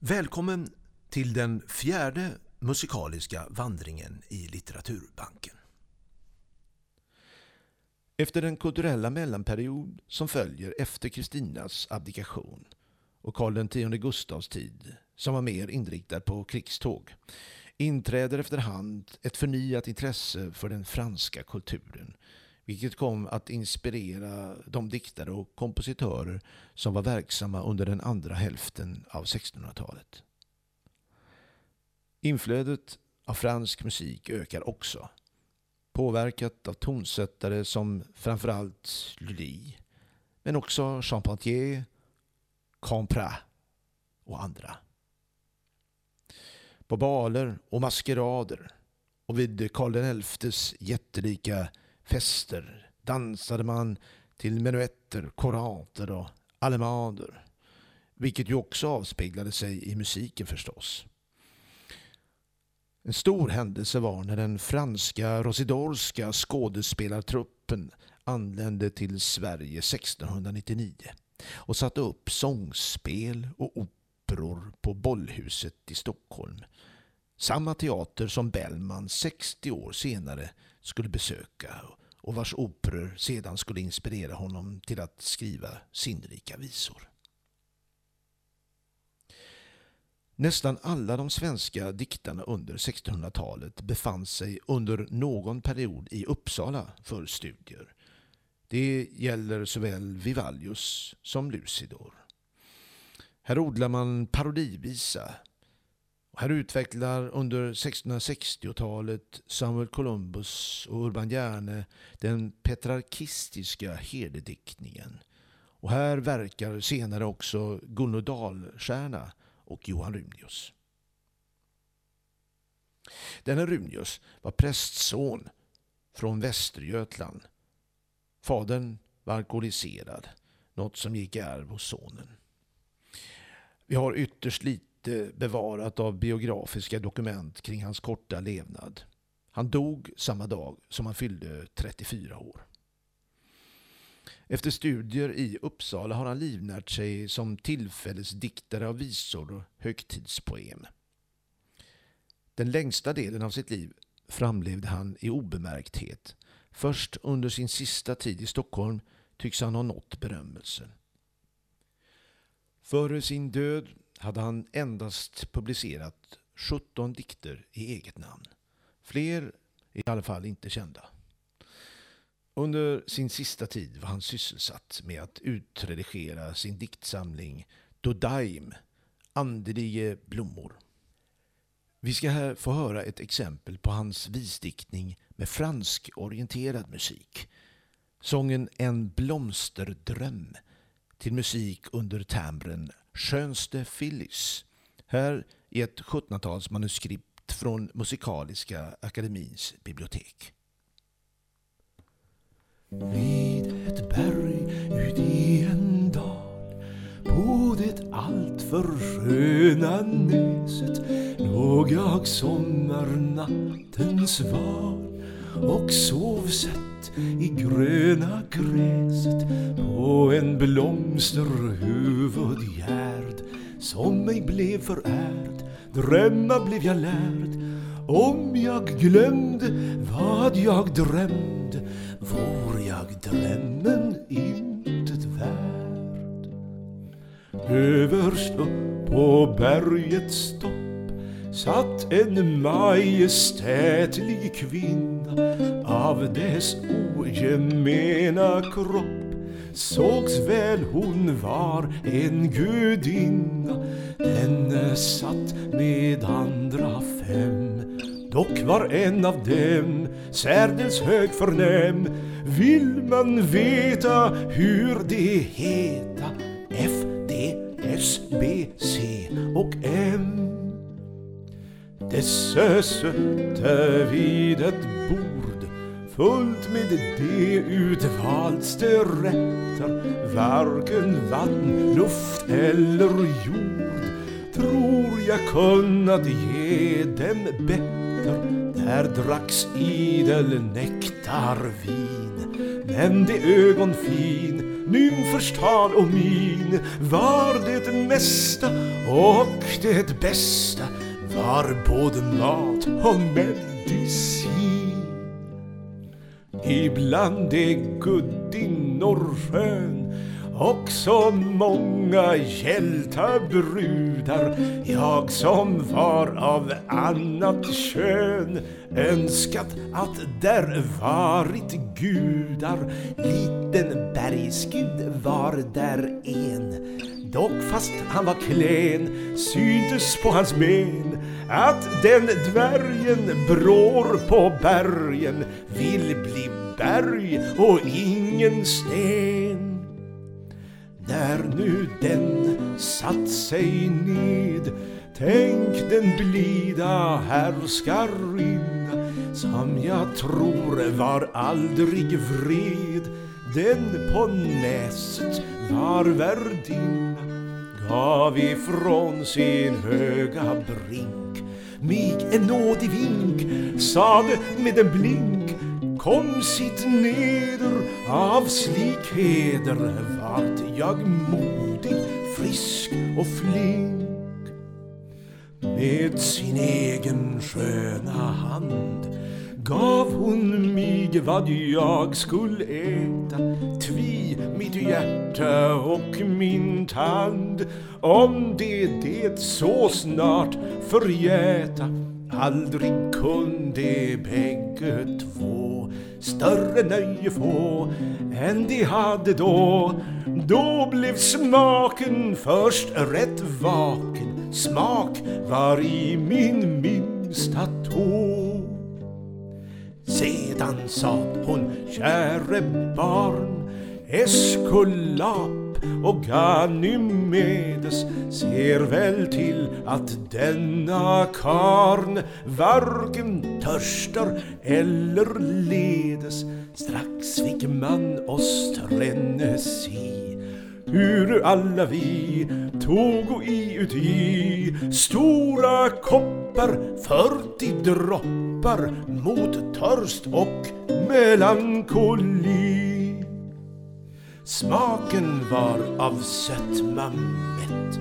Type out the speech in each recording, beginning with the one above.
Välkommen till den fjärde musikaliska vandringen i Litteraturbanken. Efter den kulturella mellanperiod som följer efter Kristinas abdikation och Karl X Gustavs tid, som var mer inriktad på krigståg, inträder efterhand ett förnyat intresse för den franska kulturen, vilket kom att inspirera de diktare och kompositörer som var verksamma under den andra hälften av 1600-talet. Inflödet av fransk musik ökar också, påverkat av tonsättare som framförallt Lully, men också Charpentier, Comprat och andra. På baler och maskerader och vid Karl XIs jättelika fester dansade man till menuetter, korater och alemader. Vilket ju också avspeglade sig i musiken förstås. En stor händelse var när den franska Rosidorska skådespelartruppen anlände till Sverige 1699 och satte upp sångspel och operor på Bollhuset i Stockholm. Samma teater som Bellman 60 år senare skulle besöka och vars operor sedan skulle inspirera honom till att skriva sinnrika visor. Nästan alla de svenska diktarna under 1600-talet befann sig under någon period i Uppsala för studier. Det gäller såväl Vivaldius som Lucidor. Här odlar man parodivisa. Här utvecklar under 1660-talet Samuel Columbus och Urban Järne den petrarkistiska herdediktningen. Och här verkar senare också Gunnar Dahlstierna och Johan Rymnius. Denne Rymnius var prästson från Västergötland. Fadern var alkoholiserad, något som gick i arv hos sonen. Vi har ytterst lite bevarat av biografiska dokument kring hans korta levnad. Han dog samma dag som han fyllde 34 år. Efter studier i Uppsala har han livnärt sig som tillfällesdiktare av visor och högtidspoem. Den längsta delen av sitt liv framlevde han i obemärkthet. Först under sin sista tid i Stockholm tycks han ha nått berömmelse. Före sin död hade han endast publicerat 17 dikter i eget namn. Fler är i alla fall inte kända. Under sin sista tid var han sysselsatt med att utredigera sin diktsamling Dodaim, Andlige blommor. Vi ska här få höra ett exempel på hans visdiktning med fransk-orienterad musik. Sången En blomsterdröm till musik under tambren timbren Skönste Phyllis. Här i ett 1700-talsmanuskript från Musikaliska akademins bibliotek. Vid ett berg ut i en dal på det alltför sköna näset låg jag sommarnattens val och sov sött i gröna gräset på en blomsterhuvudgärd som mig blev förärd, drömma blev jag lärd om jag glömde vad jag drömde vore jag drömmen intet värd. Överst upp på bergets topp satt en majestätlig kvinna av dess ogemena kropp sågs väl hon var en gudinna. Denne satt med andra fem Dock var en av dem särdeles hög förnäm. Vill man veta hur det heta F, D, S, B, C och M? Det sötte vid ett bord fullt med de utvalste rätter Varken vatten, luft eller jord. Tror jag kunnat ge dem bättre där dracks idel nektarvin Men det ögonfin, nymfers tal och min var det mesta och det bästa var både mat och medicin. Ibland är gudinnor skön och så många hjältabrudar Jag som var av annat kön önskat att där varit gudar. Liten bergsgud var där en. Dock fast han var klen syntes på hans ben att den dvärgen brår på bergen vill bli berg och ingen sten. När nu den satt sig ned Tänk den blida härskarinna som jag tror var aldrig vred Den på näst var värdinna gav ifrån sin höga brink mig en nådig vink, sade med en blink Kom sitt neder av slik heder vart jag modig, frisk och flink. Med sin egen sköna hand gav hon mig vad jag skulle äta Tvi mitt hjärta och min tand Om det det så snart förgäta Aldrig kunde bägge två större nöje få än de hade då. Då blev smaken först rätt vaken, smak var i min minsta tå. Sedan sa hon, käre barn, Eskulap och Ganymedes ser väl till att denna karn varken törstar eller ledes. Strax fick man oss tränne se hur alla vi tog i uti. Stora koppar, fyrtio droppar mot törst och melankoli. Smaken var av sötma mätt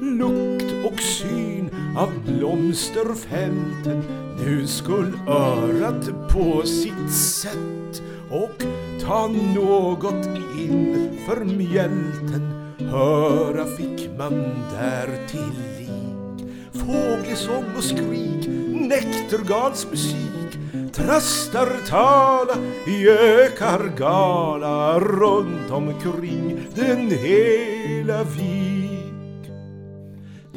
Lukt och syn av blomsterfälten. Nu skull örat på sitt sätt och ta något in för mjälten Höra fick man där till lik Fågelsång och skrik, näktergalsmusik Trastar tala, gökar gala runt omkring den hela vik.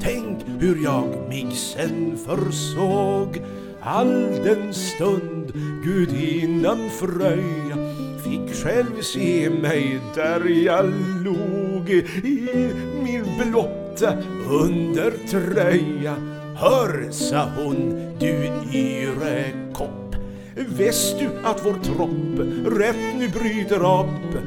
Tänk hur jag mig sen försåg all den stund gudinnan Fröja fick själv se mig där jag log i min blotta undertröja. Hör, sa hon, du yre kopp Väst du att vår tropp rätt nu bryter upp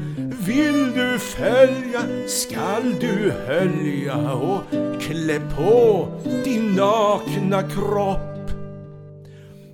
Vill du följa skall du hölja och klä på din nakna kropp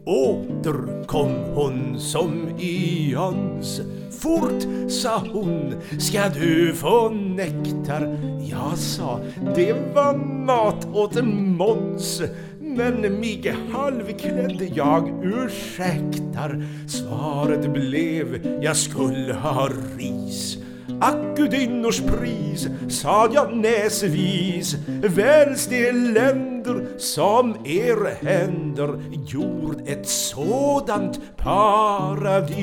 Åter kom hon som i ans Fort, sa hon, ska du få nektar? Jag sa, det var mat åt Måns men mig halvklädd jag. Ursäktar. Svaret blev jag skulle ha ris. Ack gudinnors pris, sad' jag näsvis Väls de länder som er händer gjord ett sådant paradis.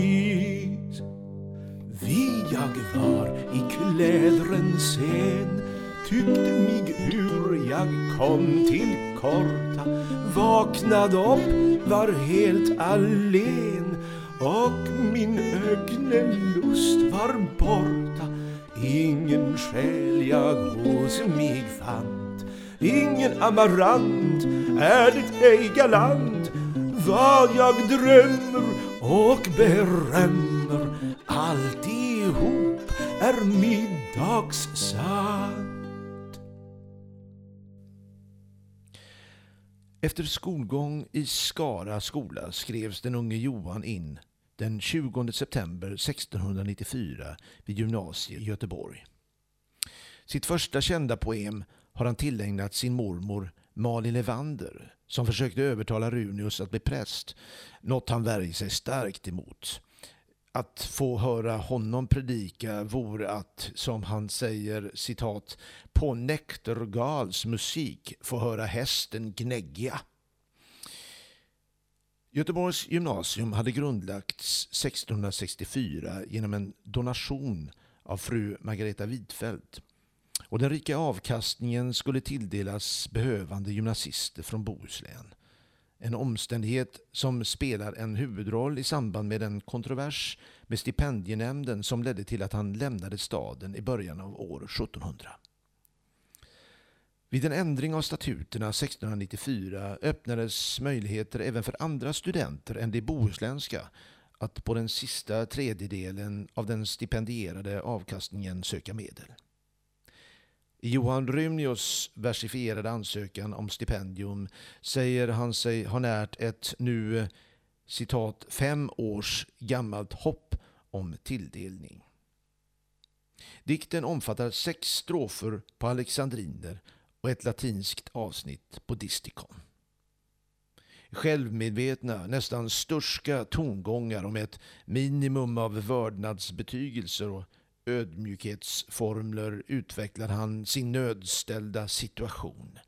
Vi jag var i klädren sen tyckte mig hur jag kom till korta Vaknade upp, var helt allen och min ögnelust var borta Ingen själ jag hos mig fant. Ingen amarant, ärligt ej galant. Vad jag drömmer och berömmer Alltihop är middagssant Efter skolgång i Skara skola skrevs den unge Johan in den 20 september 1694 vid gymnasiet i Göteborg. Sitt första kända poem har han tillägnat sin mormor Malin Levander som försökte övertala Runius att bli präst, något han värjer sig starkt emot. Att få höra honom predika vore att, som han säger, citat, på Nektergals musik få höra hästen gnägga. Göteborgs gymnasium hade grundlagts 1664 genom en donation av fru Margareta Widfeldt och den rika avkastningen skulle tilldelas behövande gymnasister från Bohuslän. En omständighet som spelar en huvudroll i samband med en kontrovers med stipendienämnden som ledde till att han lämnade staden i början av år 1700. Vid en ändring av statuterna 1694 öppnades möjligheter även för andra studenter än de bohuslänska att på den sista tredjedelen av den stipendierade avkastningen söka medel. I Johan Rymnius versifierade ansökan om stipendium säger han sig ha närt ett nu citat fem års gammalt hopp om tilldelning. Dikten omfattar sex strofer på alexandriner och ett latinskt avsnitt på disticon. Självmedvetna, nästan sturska tongångar om ett minimum av vördnadsbetygelser och ödmjukhetsformler utvecklar han sin nödställda situation,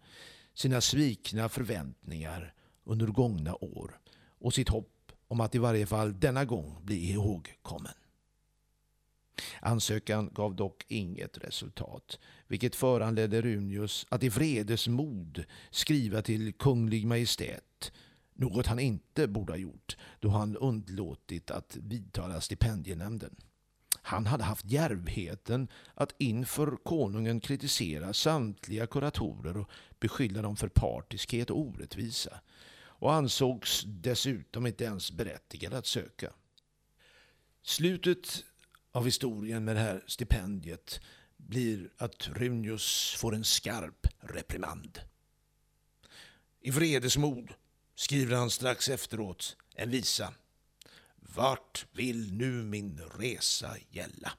sina svikna förväntningar under gångna år och sitt hopp om att i varje fall denna gång bli ihågkommen. Ansökan gav dock inget resultat, vilket föranledde Runius att i vredesmod skriva till Kunglig Majestät, något han inte borde ha gjort då han undlåtit att vidtala stipendienämnden. Han hade haft djärvheten att inför konungen kritisera samtliga kuratorer och beskylla dem för partiskhet och orättvisa och ansågs dessutom inte ens berättigad att söka. Slutet av historien med det här stipendiet blir att Runius får en skarp reprimand. I vredesmod skriver han strax efteråt en visa vart vill nu min resa gälla?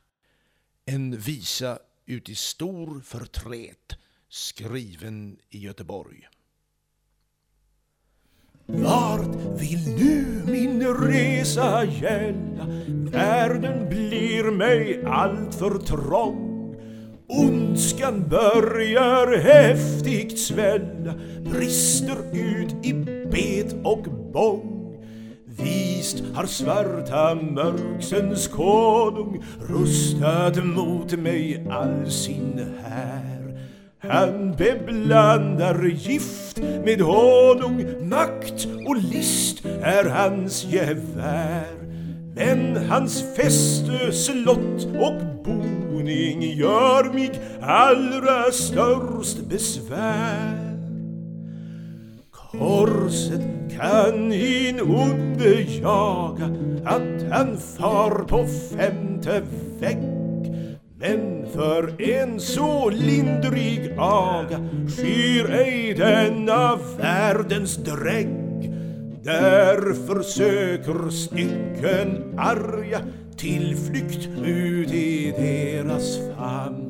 En visa ut i stor förtret skriven i Göteborg. Vart vill nu min resa gälla? Världen blir mig alltför trång. Ondskan börjar häftigt svälla, brister ut i bet och bång. Vist har svarta mörksens konung rustat mot mig all sin här. Han beblandar gift med honung, makt och list är hans gevär. Men hans fäste, slott och boning gör mig allra störst besvär. Korset kan in onde jaga att han far på femte vägg men för en så lindrig aga skyr ej denna världens drägg Därför söker stycken arga tillflykt ut i deras famn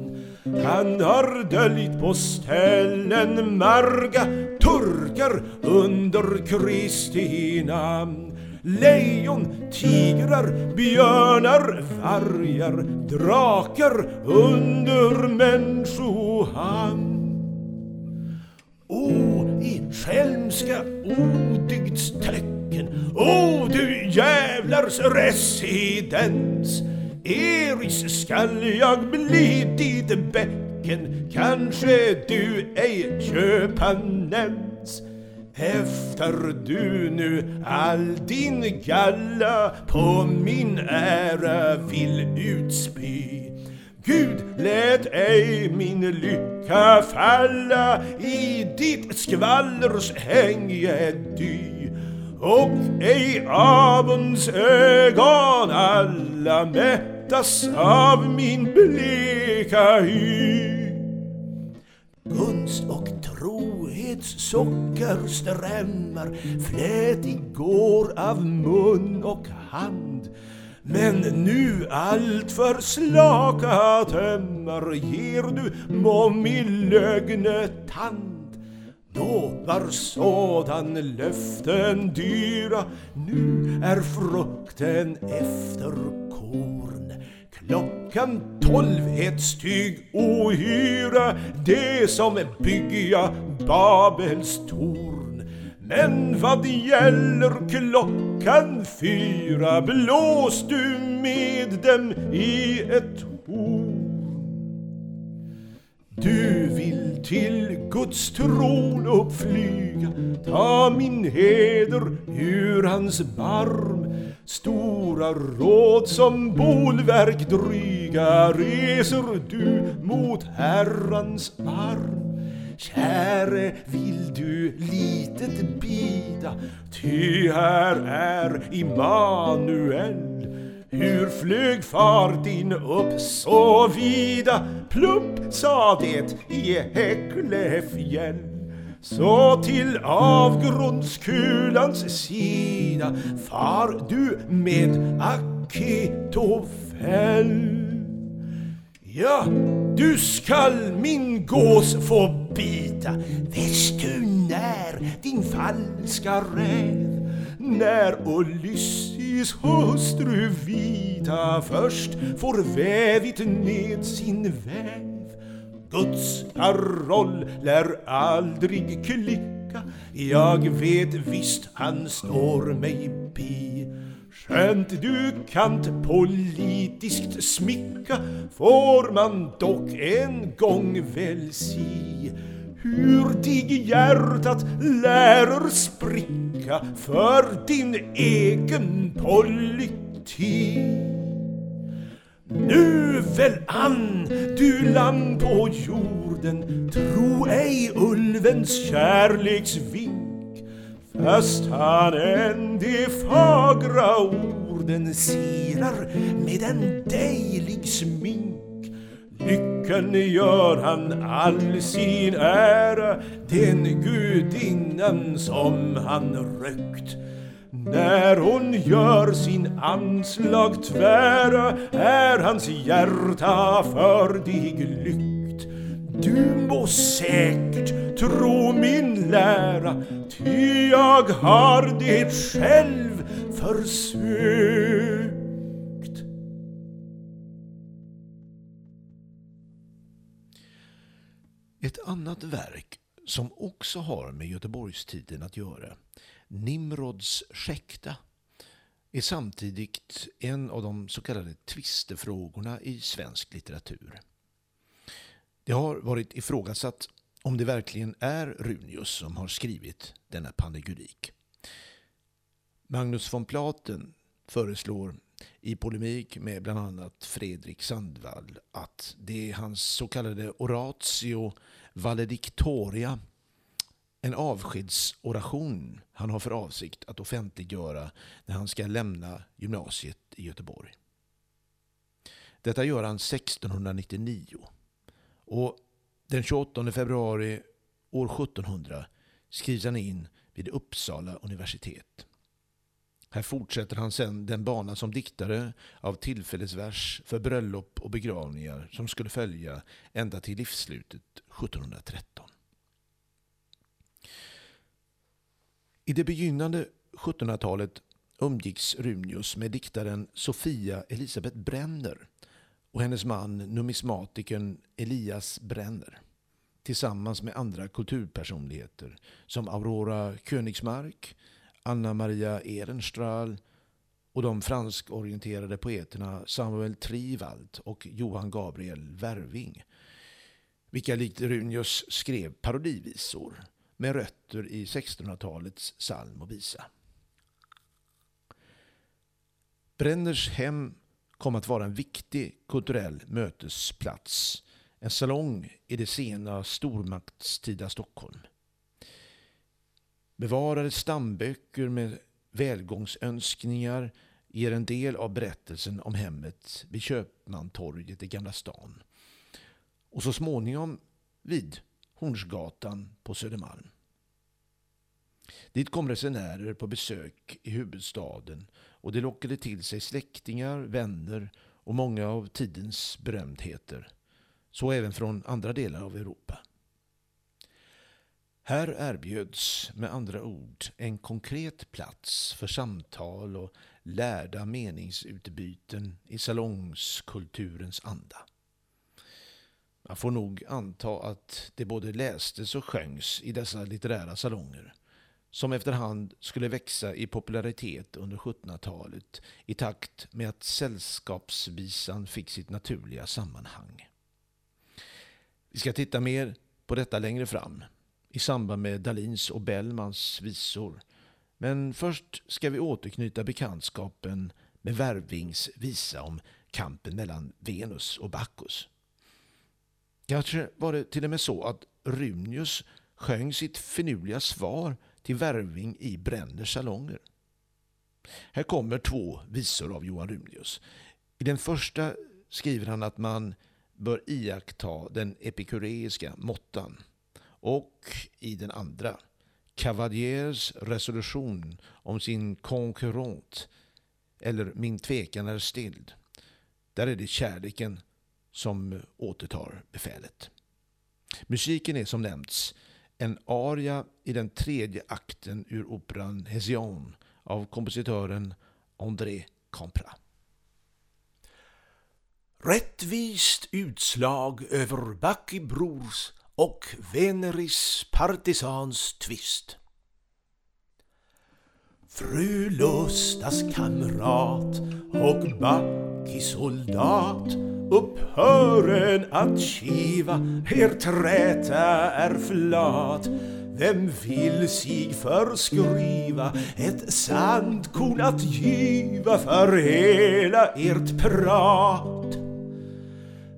han har döljt på ställen marga turkar under Kristi namn. Lejon, tigrar, björnar, vargar, drakar under människohamn. O, i skälmska odygds tecken, o du jävlars residens, Eris skall jag bli ditt bäcken, kanske du ej köpa nämns. Häftar du nu all din galla på min ära vill utspy Gud lät ej min lycka falla i ditt skvallers hängedy och ej avunds ögon alla mättas av min bleka hy. Gunst och Socker sockerströmmar flätig går av mun och hand. Men nu allt för slaka tömmar ger du mång i lögnetand. Då var sådan löften dyra Nu är frukten efter korn Klockan tolv ett stygg ohyra Det som bygga Babels torn. Men vad gäller klockan fyra Blås du med dem i ett horn. Du vill till Guds tron uppflyga Ta min heder ur hans barm. Stora råd som bolverk dryga Reser du mot Herrans arm Käre, vill du litet bida Ty här är Immanuel hur flög far din upp så vida? Plupp, sa det i Häcklefjäll. Så till avgrundskulans sida far du med Akitofel. Ja, du skall min gås få bita, Vet du när, din falska räv? När Ulysses hustru vita först får vävit ned sin väv. Guds paroll lär aldrig klicka, jag vet visst han står mig bi. Skönt du kant politiskt smicka får man dock en gång väl si hur dig hjärtat lärer spricka för din egen politik. Nu väl an, du land på jorden, tro ej ulvens kärleksvink, fast han än de fagra orden sirar med en dejlig smink. Lyckan gör han all sin ära, den gudinnan som han rökt. När hon gör sin anslag tvära är hans hjärta för dig lyckt. Du må säkert tro min lära, ty jag har det själv försökt. Ett annat verk som också har med Göteborgstiden att göra, Nimrods skäkta, är samtidigt en av de så kallade tvistefrågorna i svensk litteratur. Det har varit ifrågasatt om det verkligen är Runius som har skrivit denna panegyrik. Magnus von Platen föreslår i polemik med bland annat Fredrik Sandvall att det är hans så kallade oratio valedictoria, en avskedsoration han har för avsikt att offentliggöra när han ska lämna gymnasiet i Göteborg. Detta gör han 1699 och den 28 februari år 1700 skrivs han in vid Uppsala universitet. Här fortsätter han sedan den bana som diktare av tillfällesvers för bröllop och begravningar som skulle följa ända till livsslutet 1713. I det begynnande 1700-talet umgicks Runius med diktaren Sofia Elisabeth Brenner och hennes man numismatikern Elias Brenner tillsammans med andra kulturpersonligheter som Aurora Königsmark, Anna Maria Ehrenstrahl och de franskorienterade poeterna Samuel Trivald och Johan Gabriel Werving. Vilka likt Runius skrev parodivisor med rötter i 1600-talets psalm och visa. Brenners hem kom att vara en viktig kulturell mötesplats. En salong i det sena stormaktstida Stockholm. Bevarade stamböcker med välgångsönskningar ger en del av berättelsen om hemmet vid Köpmantorget i Gamla stan. Och så småningom vid Hornsgatan på Södermalm. Dit kom resenärer på besök i huvudstaden och det lockade till sig släktingar, vänner och många av tidens berömdheter. Så även från andra delar av Europa. Här erbjöds med andra ord en konkret plats för samtal och lärda meningsutbyten i salongskulturens anda. Man får nog anta att det både lästes och sjöngs i dessa litterära salonger som efterhand skulle växa i popularitet under 1700-talet i takt med att sällskapsvisan fick sitt naturliga sammanhang. Vi ska titta mer på detta längre fram i samband med Dalins och Bellmans visor. Men först ska vi återknyta bekantskapen med Värvings visa om kampen mellan Venus och Bacchus. Kanske var det till och med så att Runius sjöng sitt finurliga svar till Värving i Bränners salonger. Här kommer två visor av Johan Runius. I den första skriver han att man bör iaktta den epikureiska måttan och i den andra Cavaliers resolution om sin konkurrent eller Min tvekan är stild. Där är det kärleken som återtar befälet. Musiken är som nämnts en aria i den tredje akten ur operan Hésion av kompositören André Campra. Rättvist utslag över Bacchibrors och Veneris partisans tvist. Fru Lustas kamrat och Bacchi soldat upphören att kiva, er träta är flat. Vem vill sig förskriva ett sandkorn att giva för hela ert prat?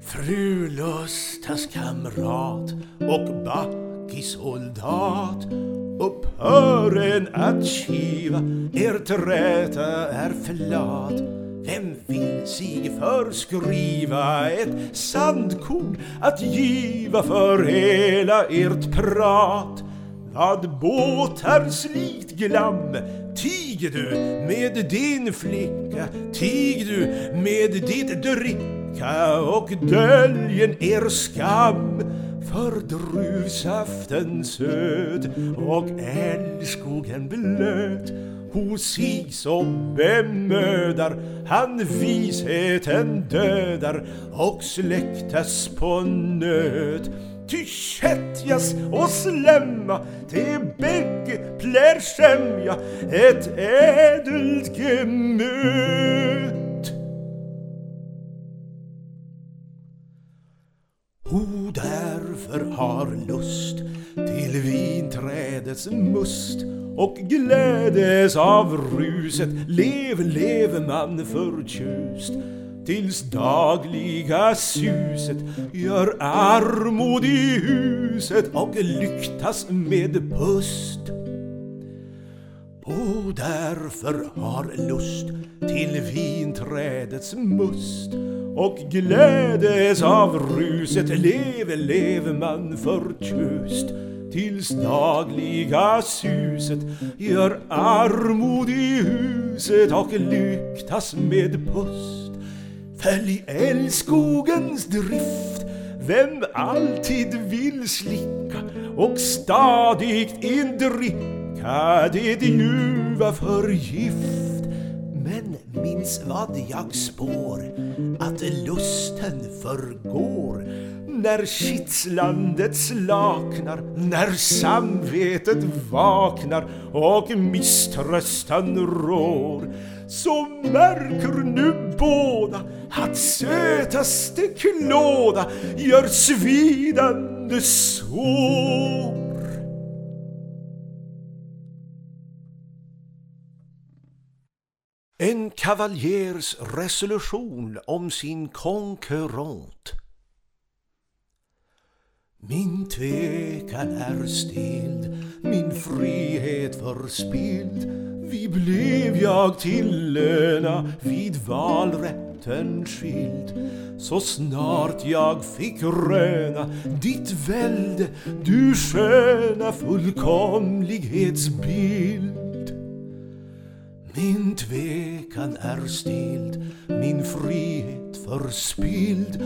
Fru Lustas kamrat och Backi soldat upphören att kiva, er träta är flat. Vem vill sig förskriva ett sandkorn att giva för hela ert prat? Vad båtar slikt glam? Tig du med din flicka? Tig du med ditt dricka? Och döljen er skam? För druvsaften söt och älskogen blöt hos sig som bemödar han visheten dödar och släktas på nöd Ty kättjas och slämma till bägge plär sämja ett ädelt gemöt. Därför har lust till vinträdets must och glädes av ruset lev, lev man förtjust tills dagliga suset gör armod i huset och lyktas med pust. Och därför har lust till vinträdets must och glädes av ruset lev, lev man förtjust tills dagliga suset gör armod i huset och lyktas med pust. Följ älskogens drift vem alltid vill slicka och stadigt indricka det ljuva förgift minns vad jag spår, att lusten förgår när kitslandet slaknar, när samvetet vaknar och misströstan rår så märker nu båda att sötaste klåda gör svidande sår. En kavaljers resolution om sin konkurrent. Min tvekan är stilld, min frihet förspilld. vi blev jag till löna vid valrätten skild så snart jag fick röna ditt välde, du sköna fullkomlighetsbild. Min tvekan är stild, min frihet förspild.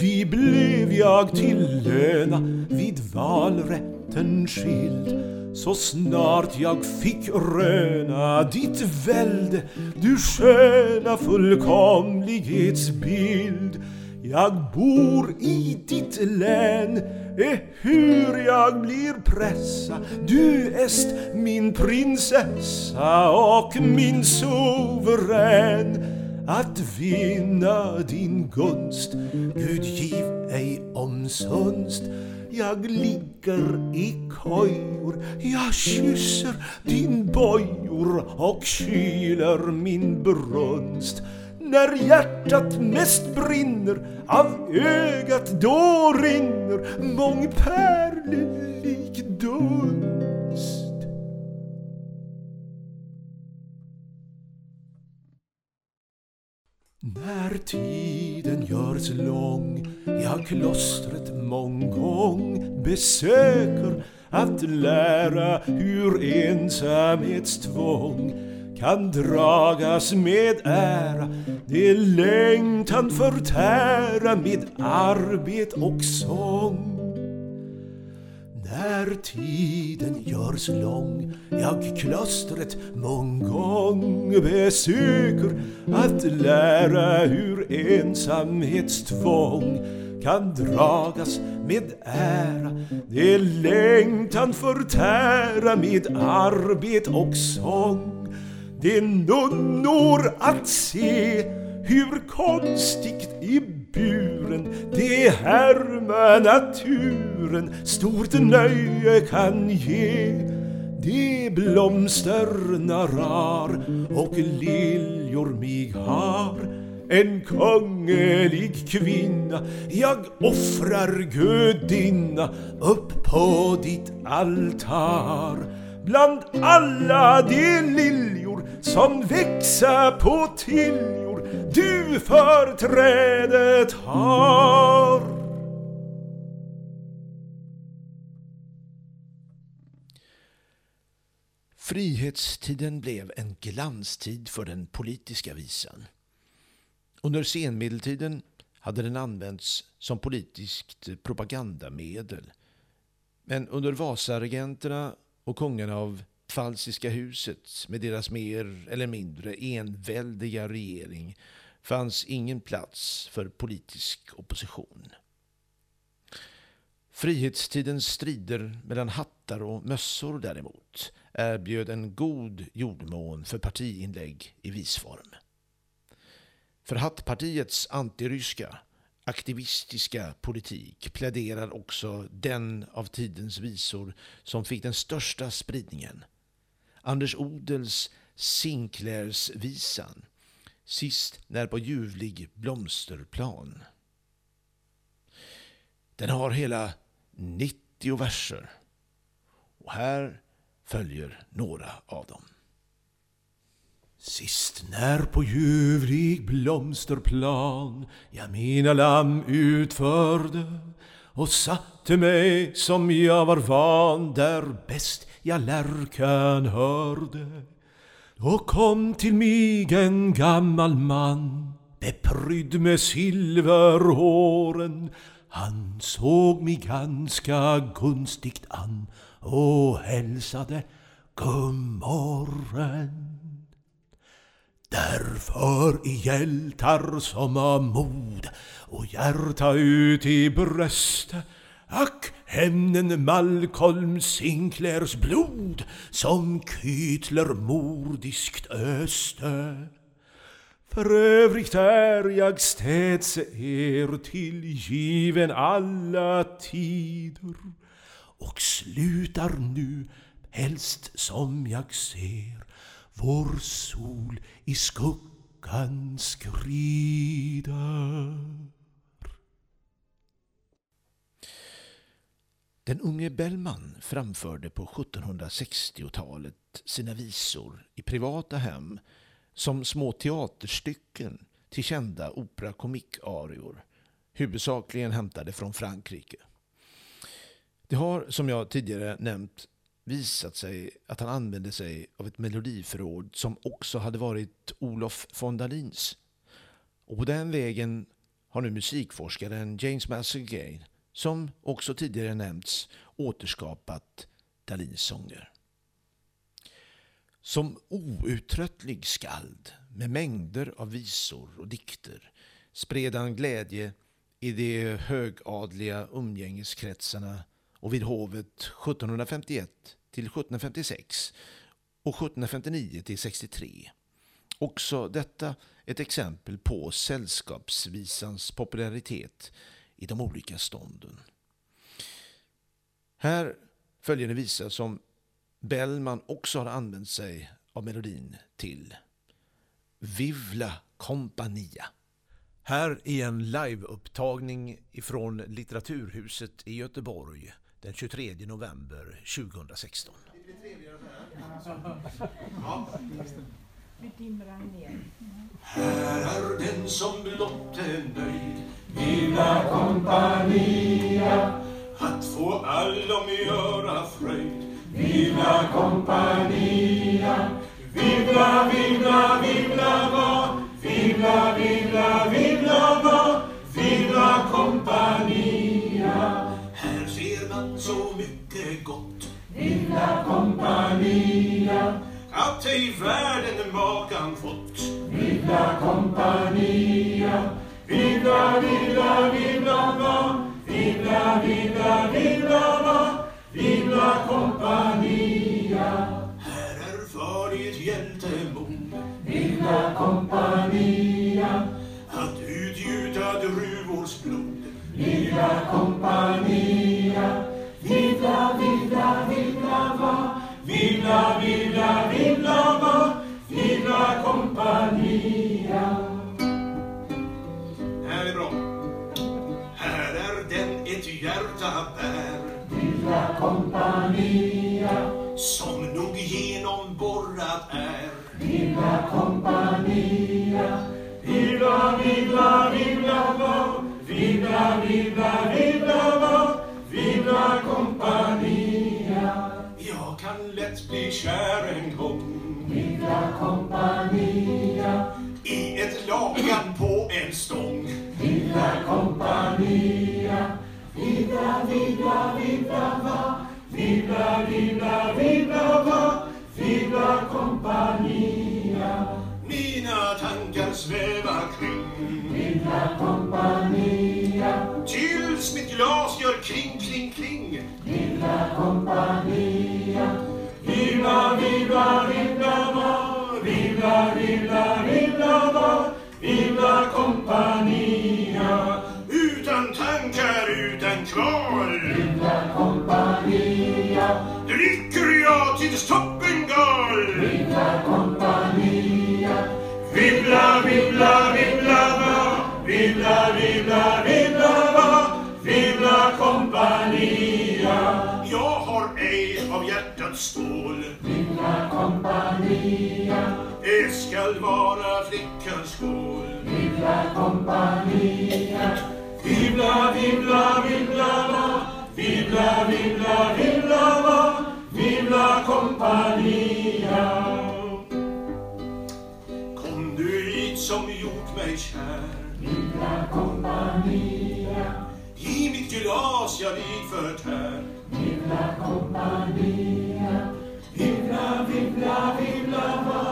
Vi blev jag till löna vid valrätten skild. så snart jag fick röna ditt välde du sköna fullkomlighetsbild jag bor i ditt län E hur jag blir pressa Du est min prinsessa och min suverän att vinna din gunst Gud giv ej omsunst jag ligger i kojor Jag kysser din bojor och kyler min brunst när hjärtat mest brinner av ögat då rinner mångpärlelik dunst. När tiden görs lång jag klostret mång gång besöker att lära hur ensamhetstvång kan dragas med ära. Det längtan förtära med arbet och sång. När tiden görs lång jag klostret mång gång besöker att lära hur ensamhetstvång kan dragas med ära. Det längtan förtära med arbet och sång det nunnor att se hur konstigt i buren det härma naturen stort nöje kan ge. De blomsterna rar och liljor mig har en kunglig kvinna jag offrar gudinna upp på ditt altar bland alla de liljor som växa på tiljor du förträdet har. Frihetstiden blev en glanstid för den politiska visan. Under senmedeltiden hade den använts som politiskt propagandamedel. Men under Vasaregenterna och kungarna av falsiska huset med deras mer eller mindre enväldiga regering fanns ingen plats för politisk opposition. Frihetstidens strider mellan hattar och mössor däremot erbjöd en god jordmån för partiinlägg i visform. För hattpartiets antiryska aktivistiska politik pläderar också den av tidens visor som fick den största spridningen. Anders Odels Sinclairs-visan Sist när på ljuvlig blomsterplan. Den har hela 90 verser och här följer några av dem. Sist när på ljuvlig blomsterplan jag mina lamm utförde och satte mig som jag var van där bäst jag lärkan hörde. Då kom till mig en gammal man beprydd med silverhåren. Han såg mig ganska gunstigt an och hälsade god morgon. Därför i hjältar som har mod och hjärta ut i bröstet Ack, hämnen Malcolm Sinclairs blod som kytler mordiskt öste. För övrigt är jag städse er tillgiven alla tider och slutar nu helst som jag ser vår sol i skuggan skrider. Den unge Bellman framförde på 1760-talet sina visor i privata hem som små teaterstycken till kända opera-komik-arior, huvudsakligen hämtade från Frankrike. Det har, som jag tidigare nämnt, visat sig att han använde sig av ett melodiförråd som också hade varit Olof von Dalins. Och på den vägen har nu musikforskaren James Masselgane som också tidigare nämnts, återskapat Dalins sånger. Som outtröttlig skald med mängder av visor och dikter spred han glädje i de högadliga umgängeskretsarna och vid hovet 1751 till 1756 och 1759 till 63. Också detta ett exempel på sällskapsvisans popularitet i de olika stånden. Här följer en visa som Bellman också har använt sig av melodin till. Vivla Compania. Här är en liveupptagning ifrån Litteraturhuset i Göteborg den 23 november 2016. Här är den som blott är nöjd Villa Compania Att få allom göra fröjd Villa Compania Vivla, vivla, vivla va Vivla, vivla, vivla ej världen makan fått. Villa Compania Villa, villa, villa va. Villa, villa, villa va. Villa Compania Här är för det hjältemod. Villa Compania Att utgjuta druvors blod. Villa Compania Villa, villa, villa va. Villa, villa, Villa compagnia, viva, viva, viva, va viva, viva, viva, va Villa Compania Jag kan lätt bli kär en gång Viva compagnia. I ett lakan på en stång Viva Compania Viva, viva, viva, va viva, villa, tankar sväva kring Lilla kompania Tills mitt glas gör kling, kling, kling Lilla kompania Viva, viva, viva va Viva, viva, viva va Viva kompania. Utan tankar, utan kval Viva kompania. Dricker jag tills toppen gal Viva kompania ej av hjärtats stål. Vibla Compania Det skall vara flickans skål. Vibla Compania Vibla, vibla, vibla va. Vibla, vibla, vibla va. Vibla Compania Kom du hit som gjort mig kär. Vibla Compania I mitt glas jag dig förtär Vibla Compania Vibla, vibla, vibla va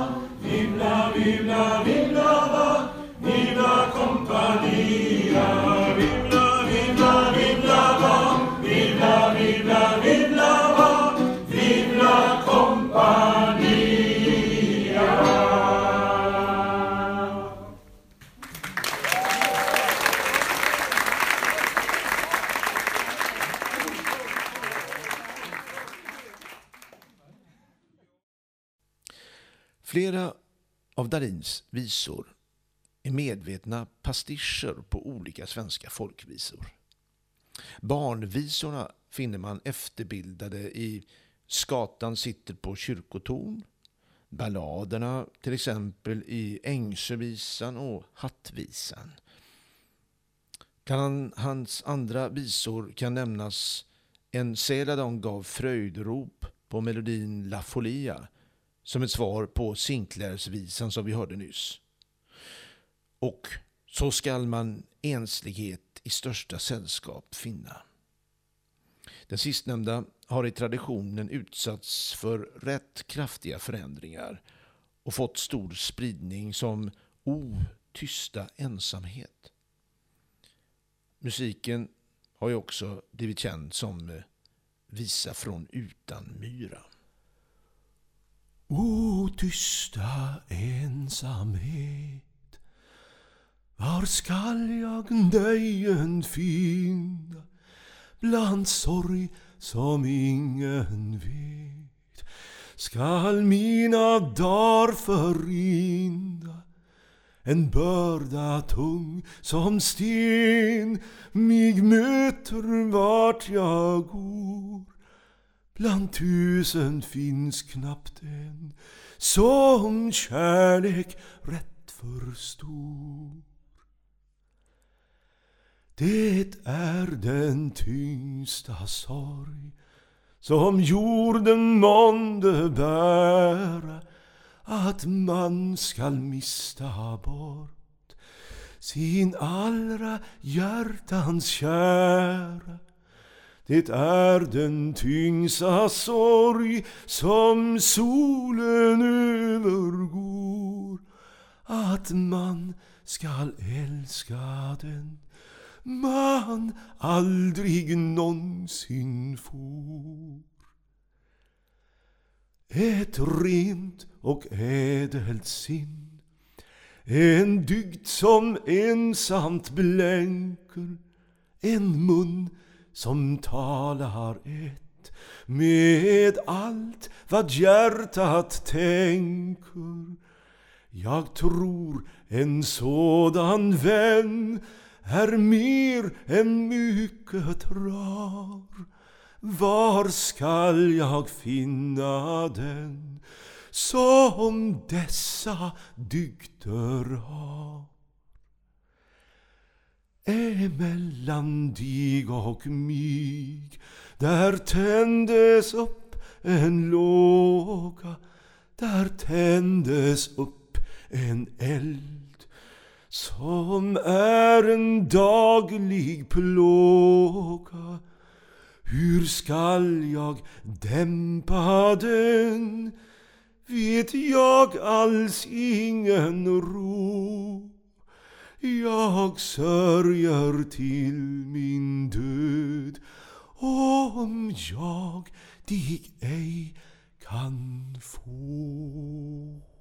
Vibla, vibla, vibla va Vibla Compania Vibla, av Darins visor är medvetna pastischer på olika svenska folkvisor. Barnvisorna finner man efterbildade i Skatan sitter på kyrkotorn, balladerna till exempel i Ängsövisan och Hattvisan. Bland hans andra visor kan nämnas En Celadon gav fröjdrop på melodin La Folia som ett svar på Sinclairsvisan som vi hörde nyss. Och så skall man enslighet i största sällskap finna. Den sistnämnda har i traditionen utsatts för rätt kraftiga förändringar och fått stor spridning som O tysta ensamhet. Musiken har ju också blivit känd som Visa från Utanmyra. O tysta ensamhet. Var skall jag nöjen finna bland sorg som ingen vet? Skall mina dagar förrinna en börda tung som sten? Mig möter vart jag går. Bland tusen finns knappt en som kärlek rätt förstår. Det är den tyngsta sorg som jorden månde bära att man skall mista bort sin allra hjärtans kära. Det är den tyngsta sorg som solen övergår att man skall älska den man aldrig någonsin får. Ett rent och ädelt sinn En dygd som ensamt blänker En mun som talar ett med allt vad hjärtat tänker Jag tror en sådan vän är mer än mycket rar var skall jag finna den som dessa dygder har? Emellan dig och mig där tändes upp en låga där tändes upp en eld som är en daglig plåga hur skall jag dämpa den? Vet jag alls ingen ro? Jag sörjer till min död om jag dig ej kan få.